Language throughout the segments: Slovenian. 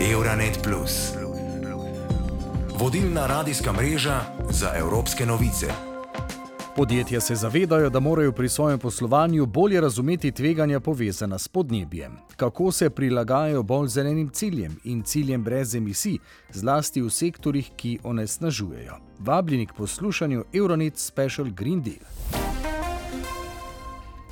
Euronet Plus. Vodilna radijska mreža za evropske novice. Podjetja se zavedajo, da morajo pri svojem poslovanju bolje razumeti tveganja povezana s podnebjem, kako se prilagajajo bolj zelenim ciljem in ciljem brez emisij, zlasti v sektorjih, ki onesnažujejo. Vabljeni k poslušanju Euronet Special Green Deal.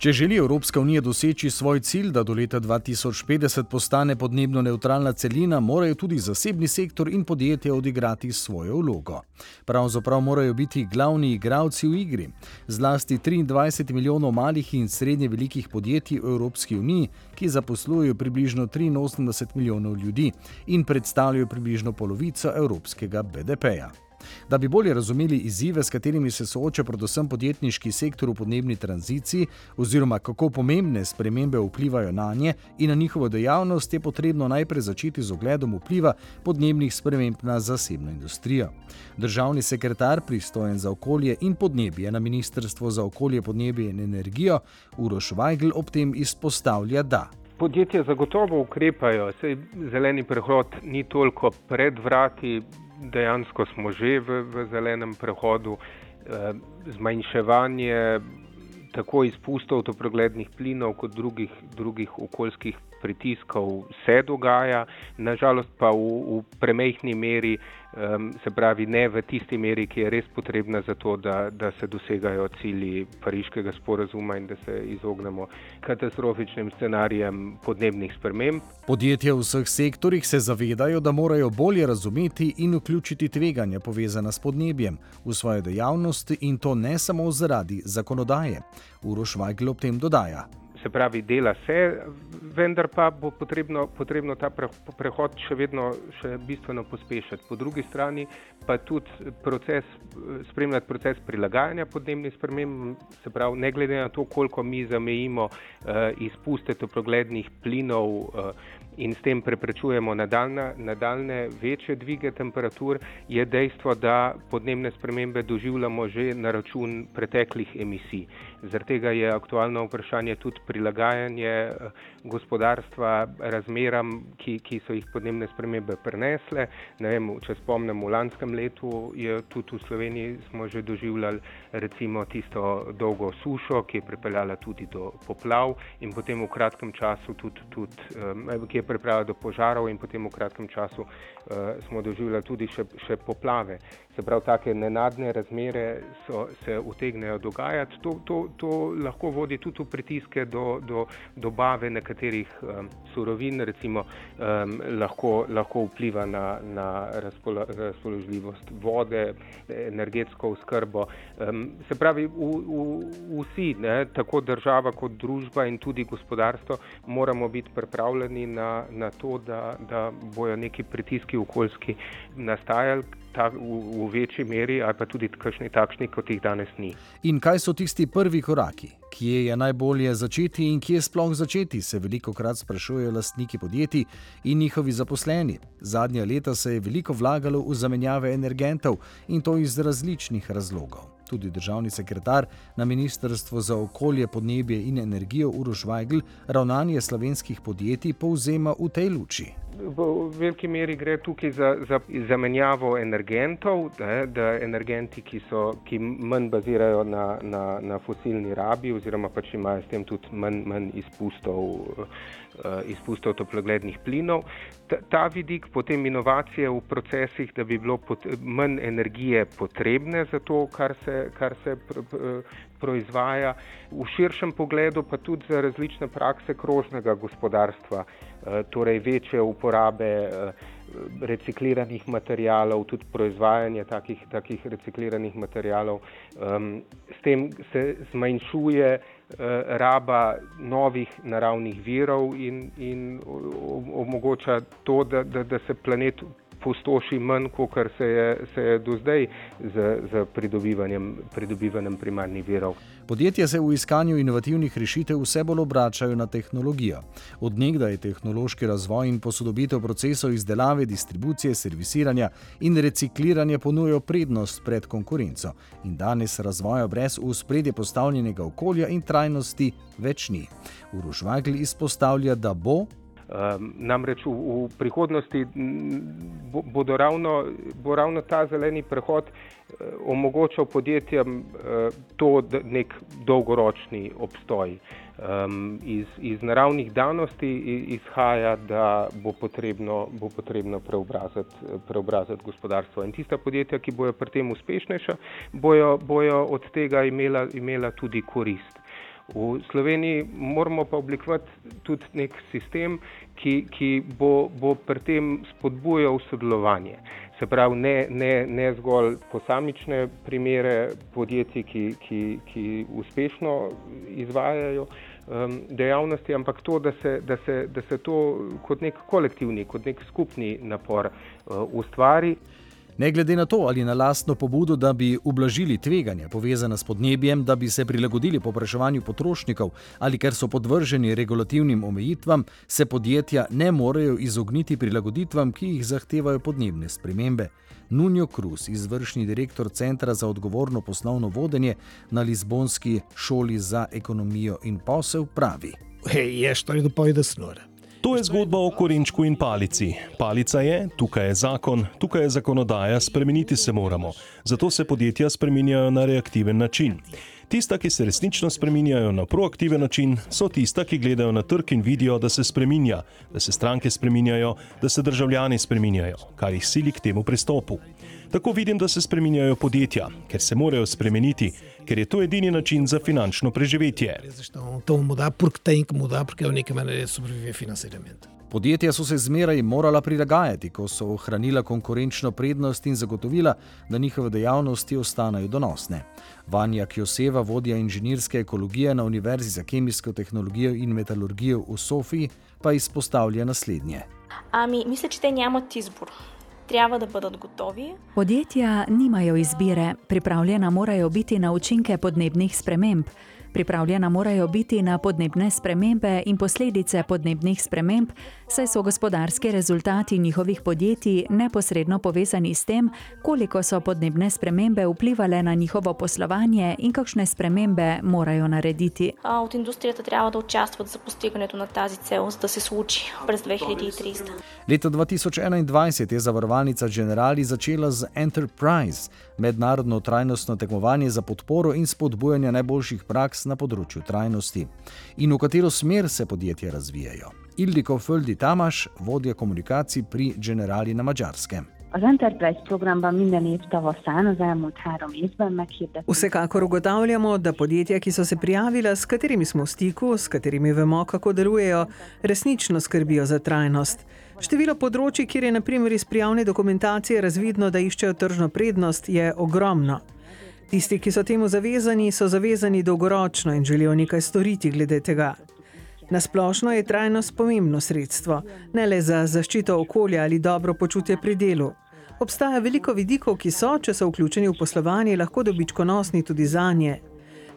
Če želi Evropska unija doseči svoj cilj, da do leta 2050 postane podnebno neutralna celina, morajo tudi zasebni sektor in podjetja odigrati svojo vlogo. Pravzaprav morajo biti glavni igralci v igri. Zlasti 23 milijonov malih in srednje velikih podjetij v Evropski uniji, ki zaposlujejo približno 83 milijonov ljudi in predstavljajo približno polovico evropskega BDP-ja. Da bi bolje razumeli izzive, s katerimi se sooča predvsem podjetniški sektor v podnebni tranziciji, oziroma kako pomembne spremembe vplivajo na nje in na njihovo dejavnost, je potrebno najprej začeti z ogledom vpliva podnebnih sprememb na zasebno industrijo. Državni sekretar, pristojen za okolje in podnebje na Ministrstvo za okolje, podnebje in energijo, Uroš Weigl, ob tem izpostavlja, da. Podjetja zagotovo ukrepajo, sej zeleni prehod ni toliko pred vrati, dejansko smo že v, v zelenem prehodu, eh, zmanjševanje tako izpustov toplogrednih plinov kot drugih, drugih okoljskih pritiskov se dogaja, nažalost pa v, v premehni meri, um, se pravi ne v tisti meri, ki je res potrebna za to, da, da se dosegajo cilji pariškega sporazuma in da se izognemo katastrofičnim scenarijem podnebnih sprememb. Podjetja v vseh sektorjih se zavedajo, da morajo bolje razumeti in vključiti tveganja povezana s podnebjem v svojo dejavnost in to ne samo zaradi zakonodaje. Uroš Vajgl ob tem dodaja se pravi, dela se, vendar pa bo potrebno, potrebno ta prehod še vedno še bistveno pospešiti. Po drugi strani pa tudi proces, spremljati proces prilagajanja podnebnim spremembam, se pravi, ne glede na to, koliko mi zamejimo uh, izpuste toplogrednih plinov uh, in s tem preprečujemo nadaljne, nadaljne večje dvige temperatur, je dejstvo, da podnebne spremembe doživljamo že na račun preteklih emisij. Zaradi tega je aktualno vprašanje tudi prilagajanje eh, gospodarstva razmeram, ki, ki so jih podnebne spremembe prenesle. Vem, če spomnimo, v lanskem letu je tudi v Sloveniji smo že doživljali recimo tisto dolgo sušo, ki je pripeljala tudi do poplav in potem v kratkem času tudi, tudi eh, ki je pripeljala do požarov in potem v kratkem času uh, smo doživljali tudi še, še poplave. Se pravi, take nenadne razmere so, se utegnejo dogajati. To, to, to lahko vodi tudi v pritiske do, do dobave nekaterih um, surovin, recimo um, lahko, lahko vpliva na, na razpolo, razpoložljivost vode, energetsko oskrbo. Um, se pravi, v, v, vsi, ne, tako država kot družba in tudi gospodarstvo, moramo biti pripravljeni na, na to, da, da bojo neki pritiski okoljski nastajali ta, v, v večji meri, ali pa tudi kakšni takšni, kot jih danes ni. In kaj so tisti prvi koraki? Kje je najbolje začeti in kje sploh začeti, se veliko krat sprašujejo lastniki podjetij in njihovi zaposleni. Zadnja leta se je veliko vlagalo v zamenjave energentov in to iz različnih razlogov. Tudi državni sekretar na Ministrstvu za okolje, podnebje in energijo Uroš Weigl ravnanje slovenskih podjetij povzema v tej luči v veliki meri gre tukaj za, za zamenjavo energentov, ne, da energenti, ki, so, ki manj bazirajo na, na, na fosilni rabi, oziroma pač imajo s tem tudi manj, manj izpustov, uh, izpustov toplogrednih plinov. Ta, ta vidik, potem inovacije v procesih, da bi bilo pot, manj energije potrebne za to, kar se, kar se pr, pr, proizvaja, v širšem pogledu pa tudi za različne prakse krožnega gospodarstva, eh, torej večje uporabe eh, recikliranih materijalov, tudi proizvajanje takih, takih recikliranih materijalov. S tem se zmanjšuje eh, raba novih naravnih virov in, in omogoča to, da, da, da se planet pustoši manj, kot se je, se je do zdaj z, z pridobivanjem, pridobivanjem primarnih virov. Podjetja se v iskanju inovativnih rešitev vse bolj obračajo na tehnologijo. Od nekdaj je tehnološki razvoj in posodobitev procesov izdelave, distribucije, servisiranja in recikliranja ponujajo prednost pred konkurenco. In danes razvoja brez uspredje postavljenega okolja in trajnosti več ni. Uroš Vagl izpostavlja, da bo namreč v, v prihodnosti bo, ravno, bo ravno ta zeleni prehod uh, omogočal podjetjem uh, to nek dolgoročni obstoj. Um, iz, iz naravnih danosti izhaja, da bo potrebno, bo potrebno preobrazati, preobrazati gospodarstvo. In tista podjetja, ki bojo pri tem uspešnejša, bojo, bojo od tega imela, imela tudi korist. V Sloveniji moramo pa oblikovati tudi nek sistem, ki, ki bo, bo pri tem spodbujal sodelovanje. Se pravi, ne, ne, ne zgolj posamične primere podjetij, ki, ki, ki uspešno izvajajo um, dejavnosti, ampak to, da se, da, se, da se to kot nek kolektivni, kot nek skupni napor uh, ustvari. Ne glede na to, ali na lastno pobudo, da bi ublažili tveganja povezana s podnebjem, da bi se prilagodili popraševanju potrošnikov ali ker so podvrženi regulativnim omejitvam, se podjetja ne morejo izogniti prilagoditvam, ki jih zahtevajo podnebne spremembe. Nunjo Krus, izvršni direktor Centra za odgovorno poslovno vodenje na Lizbonski šoli za ekonomijo in posel, pravi: Hej, je što je dopovedati snore. To je zgodba o korenčku in palici. Palica je, tukaj je zakon, tukaj je zakonodaja, spremeniti se moramo. Zato se podjetja spreminjajo na reaktiven način. Tista, ki se resnično spreminjajo na proaktiven način, so tista, ki gledajo na trg in vidijo, da se spreminja, da se stranke spreminjajo, da se državljani spreminjajo, kar jih sili k temu pristopu. Tako vidim, da se spreminjajo podjetja, ker se morajo spremeniti, ker je to edini način za finančno preživetje. Podjetja so se zmeraj morala prilagajati, ko so ohranila konkurenčno prednost in zagotovila, da njihove dejavnosti ostanejo donosne. Vanja Kjoseva, vodja inženirske ekologije na Univerzi za kemijsko tehnologijo in metalurgijo v Sofiji, pa izpostavlja naslednje. Ami, mislim, da nimate izbor treba, da bodo gotovi. Podjetja nimajo izbire, pripravljena morajo biti na učinke podnebnih sprememb. Pripravljena morajo biti na podnebne spremembe in posledice podnebnih sprememb, saj so gospodarski rezultati njihovih podjetij neposredno povezani s tem, koliko so podnebne spremembe vplivali na njihovo poslovanje in kakšne spremembe morajo narediti. Od industrije treba, da učastvujo za postiganje na tazi cel, da se sluči pred 2300. Leta 2021 je zavarovalnica Generali začela z Enterprise, mednarodno trajnostno tekmovanje za podporo in spodbujanje najboljših praks na področju trajnosti in v katero smer se podjetja razvijajo. Ildiko Földi Tamaš, vodja komunikacij pri Generali na Mačarskem. Az Enterprise programban minden év tavaszán az elmúlt három évben meghirdettük. Vsekakor ugotavljamo, da podjetja, ki so se prijavila, s katerimi smo v stiku, s katerimi vemo, kako delujejo, resnično skrbijo za trajnost. Število področji, kjer je naprimer iz prijavne dokumentacije razvidno, da iščejo tržno prednost, je ogromno. Tisti, ki so temu zavezani, so zavezani dolgoročno in želijo nekaj storiti glede tega. Nasplošno je trajnost pomembno sredstvo, ne le za zaščito okolja ali dobro počutje pri delu. Obstaja veliko vidikov, ki so, če so vključeni v poslovanje, lahko dobičkonosni tudi za nje.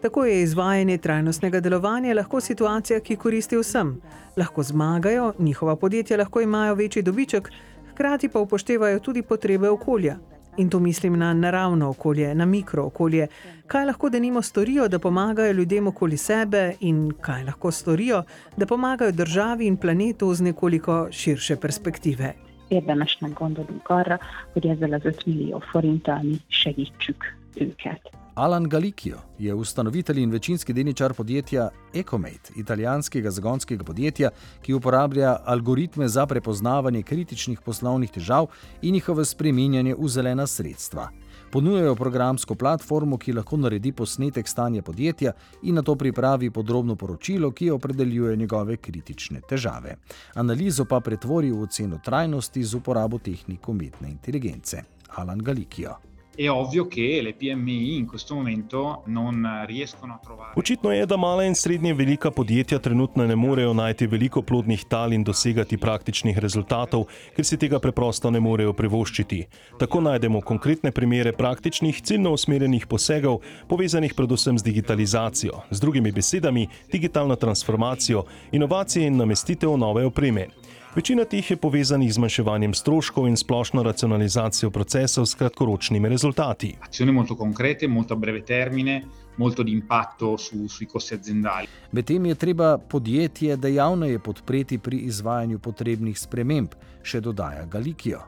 Tako je izvajanje trajnostnega delovanja lahko situacija, ki koristi vsem. Lahko zmagajo, njihova podjetja lahko imajo večji dobiček, hkrati pa upoštevajo tudi potrebe okolja. In to mislim na naravno okolje, na mikrookolje. Kaj lahko denimo storijo, da pomagajo ljudem okoli sebe, in kaj lahko storijo, da pomagajo državi in planetu z nekoliko širše perspektive. Érdemes meggondolni arra, hogy ezzel az 5 millió forinttal mi segítsük őket. Alan Galicchio je ustanovitelj in večinski delničar podjetja Ecomate, italijanskega zagonskega podjetja, ki uporablja algoritme za prepoznavanje kritičnih poslovnih težav in njihove spreminjanje v zelena sredstva. Ponujajo programsko platformo, ki lahko naredi posnetek stanja podjetja in na to pripravi podrobno poročilo, ki opredeljuje njegove kritične težave. Analizo pa pretvori v oceno trajnosti z uporabo tehnik umetne inteligence. Alan Galicchio. È ovvio che le PMI in questo momento non riescono a trovare. Očitno je, da mala in srednje velika podjetja trenutno ne morejo najti veliko plodnih tal in dosegati praktičnih rezultatov, ker si tega preprosto ne morejo privoščiti. Tako najdemo konkretne primere praktičnih, ciljno usmerjenih posegov, povezanih predvsem z digitalizacijo, z drugimi besedami, digitalno transformacijo, inovacije in namestitev nove opreme. Večina teh je povezanih z zmanjševanjem stroškov in splošno racionalizacijo procesov s kratkoročnimi rezultati. Azioni molto concrete, molto a breve termine, molto di impatto su, sui costi aziendali. Medtem je treba podjetje dejavneje podpreti pri izvajanju potrebnih sprememb, še dodaja Galikijo.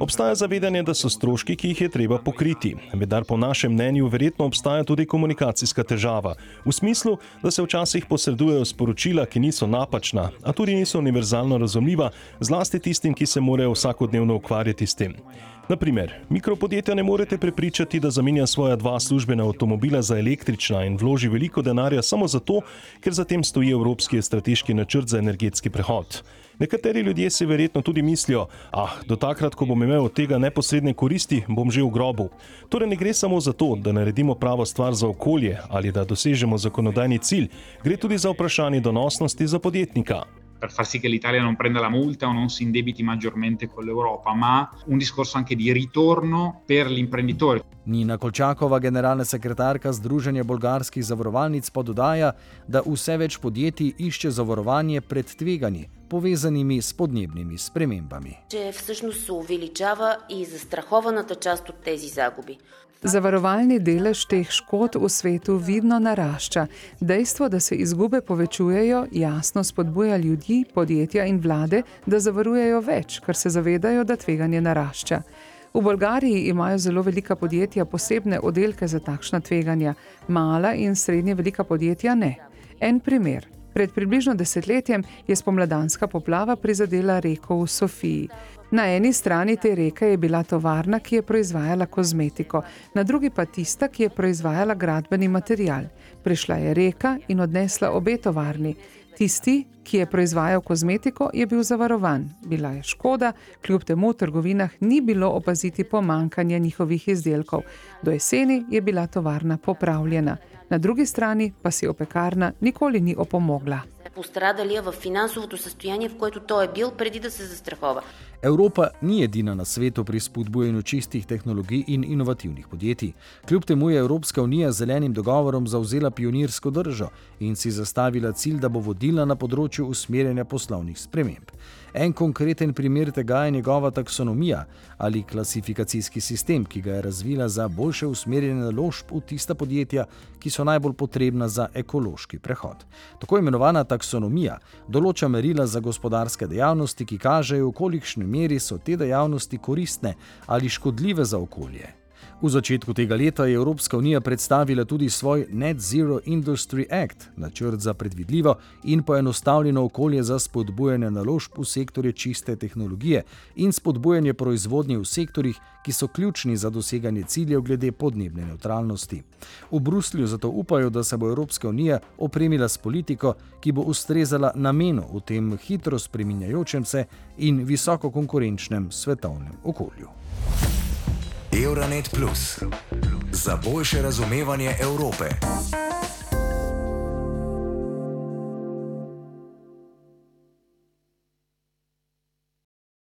Obstaja zavedanje, da so stroški, ki jih je treba pokriti. Vendar po našem mnenju verjetno obstaja tudi komunikacijska težava. V smislu, da se včasih posredujejo sporočila, ki niso napačna, a tudi niso univerzalno razumljiva, zlasti tistim, ki se morajo vsakodnevno ukvarjati s tem. Naprimer, mikropodjetja ne morete prepričati, da zamenja svoja dva službena avtomobila za električna in vloži veliko denarja samo zato, ker za tem stoji Evropski strateški načrt za energetski prehod. Nekateri ljudje si verjetno tudi mislijo, ah, do takrat, ko bom imel od tega neposredne koristi, bom že v grobu. Torej ne gre samo za to, da naredimo pravo stvar za okolje ali da dosežemo zakonodajni cilj, gre tudi za vprašanje donosnosti za podjetnika. Per far sì che l'Italia non prenda la multa o non si indebiti maggiormente con l'Europa, ma un discorso anche di ritorno per l'imprenditore. Nina Kolčakova, generalna sekretarka Združenja bolgarskih zavarovalnic, pa dodaja, da vse več podjetij išče zavarovanje pred tveganji, povezanimi s podnebnimi spremembami. Če vsežnost se uveličava in zastrahovanata čast od tezi zagubi. Zavarovalni delež teh škod v svetu vidno narašča. Dejstvo, da se izgube povečujejo, jasno spodbuja ljudi, podjetja in vlade, da zavarujejo več, ker se zavedajo, da tveganje narašča. V Bolgariji imajo zelo velika podjetja posebne oddelke za takšna tveganja, mala in srednje velika podjetja ne. En primer. Pred približno desetletjem je spomladanska poplava prizadela reko v Sofiji. Na eni strani te reke je bila tovarna, ki je proizvajala kozmetiko, na drugi pa tista, ki je proizvajala gradbeni material. Prišla je reka in odnesla obe tovarni. Tisti, ki je proizvajal kozmetiko, je bil zavarovan. Bila je škoda, kljub temu v trgovinah ni bilo opaziti pomankanja njihovih izdelkov. Do jeseni je bila tovarna popravljena na drugi strani pa si opekarna nikoli ni opomogla. Пострадали в финансовото състояние, в което той е бил преди да се застрахова. Evropa ni edina na svetu pri spodbujanju čistih tehnologij in inovativnih podjetij. Kljub temu je Evropska unija z zelenim dogovorom zauzela pionirsko držo in si zastavila cilj, da bo vodila na področju usmerjanja poslovnih sprememb. En konkreten primer tega je njegova taksonomija ali klasifikacijski sistem, ki ga je razvila za boljše usmerjanje naložb v tista podjetja, ki so najbolj potrebna za ekološki prehod. Tako imenovana taksonomija določa merila za gospodarske dejavnosti, ki kažejo, v kolikšni meri so te dejavnosti koristne ali škodljive za okolje. V začetku tega leta je Evropska unija predstavila tudi svoj Net Zero Industry Act, načrt za predvidljivo in poenostavljeno okolje za spodbujanje naložb v sektorje čiste tehnologije in spodbujanje proizvodnje v sektorjih, ki so ključni za doseganje ciljev glede podnebne neutralnosti. V Bruslju zato upajo, da se bo Evropska unija opremila s politiko, ki bo ustrezala namenu v tem hitro spreminjajočem se in visoko konkurenčnem svetovnem okolju. Euronet Plus za boljše razumevanje Evrope.